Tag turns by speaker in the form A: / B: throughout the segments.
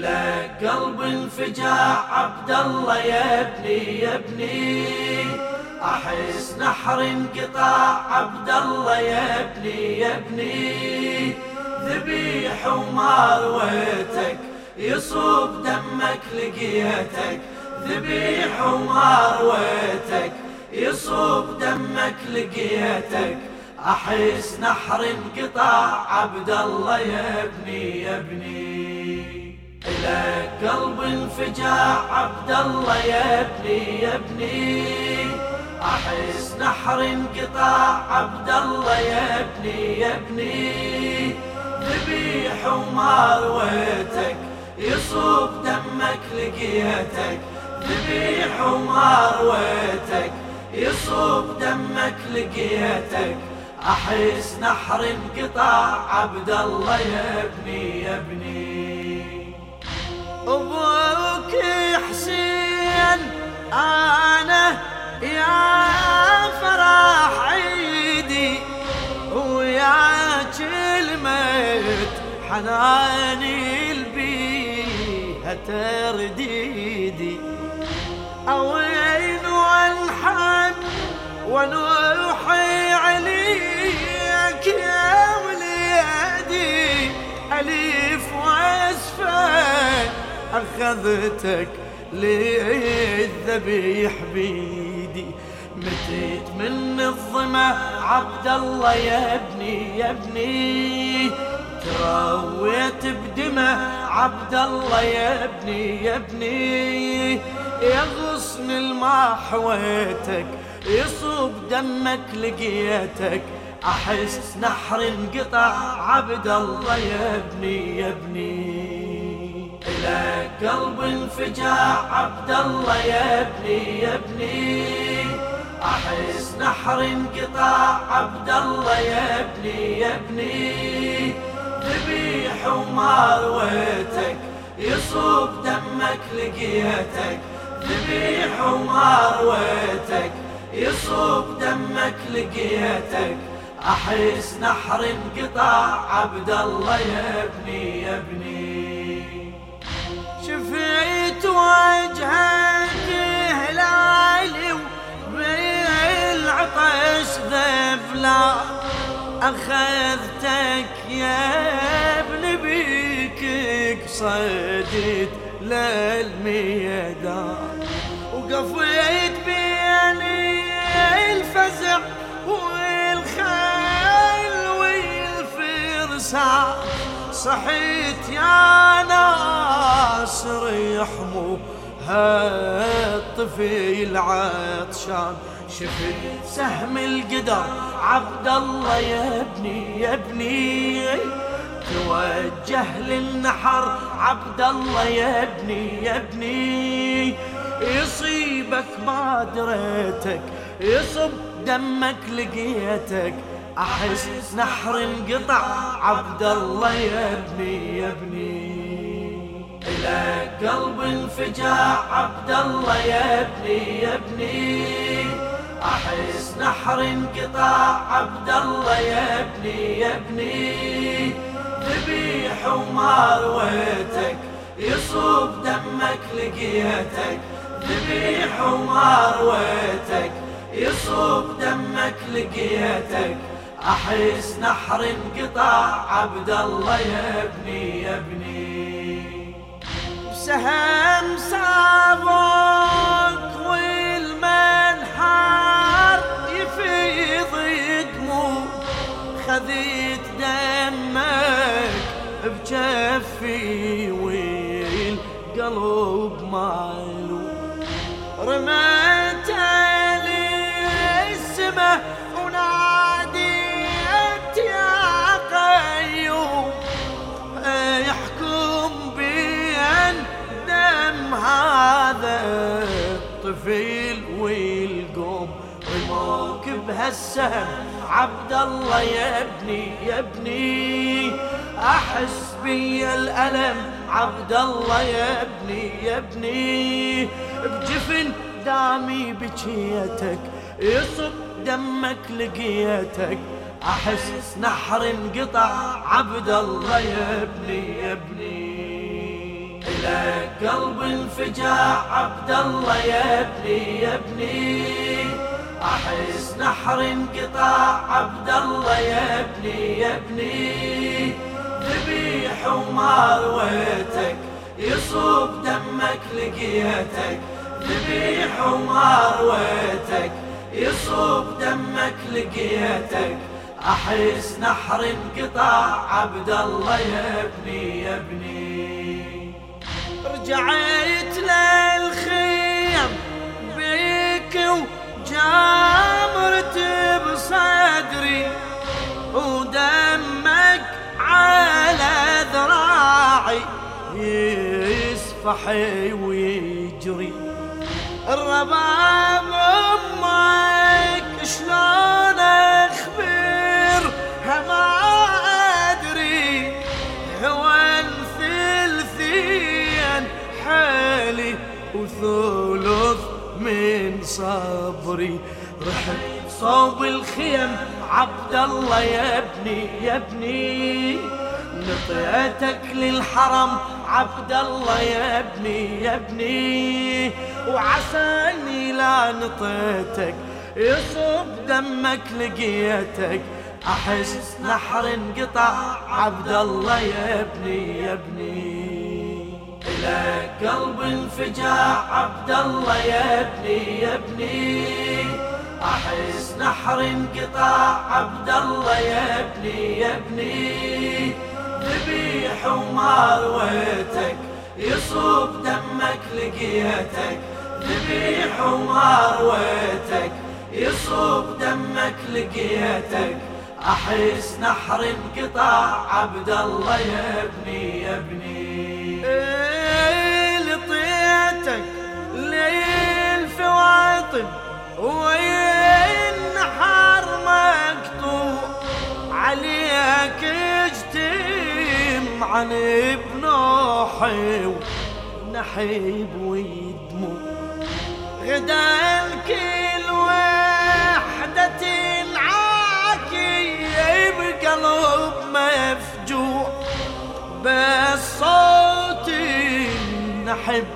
A: إلى قلب انفجاع عبد الله يا ابني يا ابني أحس نحر انقطاع عبد الله يا ابني يا ابني ذبيح ومارويتك يصوب دمك لقيتك. ذبيح ومارويتك يصوب دمك لقيتك. أحس نحر انقطاع عبد الله يا ابني يا ابني إلى قلب انفجاع عبد الله يا ابني يا ابني أحس نحر انقطاع عبد الله يا ابني يا ابني ذبيح ومارويتك يصوب دمك لقيتك. ذبيح ومارويتك يصوب دمك لقيتك. أحس نحر انقطاع عبد الله يا ابني يا ابني
B: أبوك حسين أنا يا فرح عيدي ويا كلمة حناني البيها ترديدي. أوين وانحن ونوحي عليك يا وليدي أليف وأسفل أخذتك للذبيح بيدي. متيت من الظمأ عبد الله يا ابني يا ابني. ترويت بدمه عبد الله يا ابني يا ابني. يا غصن الماء حويتك يصوب دمك لقيتك. أحس نحر انقطع عبد الله يا ابني يا ابني.
A: قلب انفجاع عبد الله يا ابني يا ابني أحس نحر انقطاع عبد الله يا ابني يا ابني ذبيح ومارويتك يصوب دمك لقيتك. ذبيح ومارويتك يصوب دمك لقيتك. أحس نحر انقطاع عبد الله يا ابني
B: أخذتك يا ابن بيك قصدت للميدان وقفيت بيني الفزع والخيل والفرسان صحيت يا ناصر يحمو هالطفيل عطشان. شفت سهم القدر عبد الله يا ابني يا ابني. توجه للنحر عبد الله يا ابني يا ابني. يصيبك ما دريتك يصب دمك لقيتك. أحس نحر انقطع عبد الله يا ابني يا ابني.
A: إلى قلب انفجاع عبد الله يا ابني يا ابني. أحس نحر انقطاع عبد الله يا ابني يا ابني. ذبيح ومارويتك يصوب دمك لقيتك. ذبيح ومارويتك يصوب دمك لقيتك. أحس نحر انقطاع عبد الله يا ابني يا ابني.
B: سهم سابق والمنحر يفيض دموع خذيت دمك بجفي والقلب مالو رميت لي رموك بهالسهم عبد الله يا ابني يا ابني. أحس بي الألم. عبد الله يا ابني يا ابني. بجفن دامي بجيتك يصب دمك لقيتك. أحس نحر انقطع. عبد الله يا ابني يا ابني.
A: إلك قلب الفجاع عبد الله يا ابني يا ابني. أحس نحر انقطاع عبد الله يا ابني يا ابني ذبيح ومارويتك يصوب دمك لقيتك. ذبيح ومارويتك يصوب دمك لقيتك. أحس نحر انقطاع عبد الله يا ابني يا ابني
B: رجعت يسفح ويجري. الرباب أمك شلون اخبرها ما أدري. هو ثلثين حالي وثلث من صبري. رحت صوب الخيم عبد الله يا ابني يا ابني. نطيتك للحرم عبد الله يا ابني يا ابني وعساني لا نطيتك. يصب دمك لقيتك. أحس نحر انقطع. عبد الله يا ابني يا ابني.
A: لك قلب انفجاع. عبد الله يا ابني يا ابني. أحس نحر انقطاع عبد الله يا ابني يا ابني. ذبيح ومارويتك يصوب دمك لقيتك. ذبيح ومارويتك يصوب دمك لقيتك. أحس نحر انقطاع عبد الله يا ابني يا ابني.
B: عن ابن حيو نحيب ويدمو. غدا الكل وحدة عاكي بقلب مفجوع. بس صوتي نحب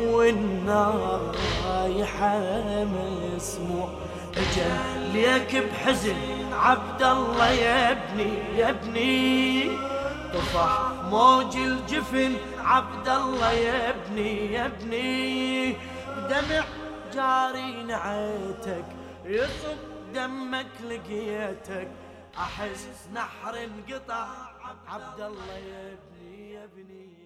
B: والنار رايحة مسموع. أجل ليك بحزن عبد الله يا ابني يا ابني. طفح موج الجفن عبد الله يا ابني يا ابني. دمع جاري نعيتك يصب دمك لقيتك. أحس نحر انقطع عبد الله يا ابني يا ابني.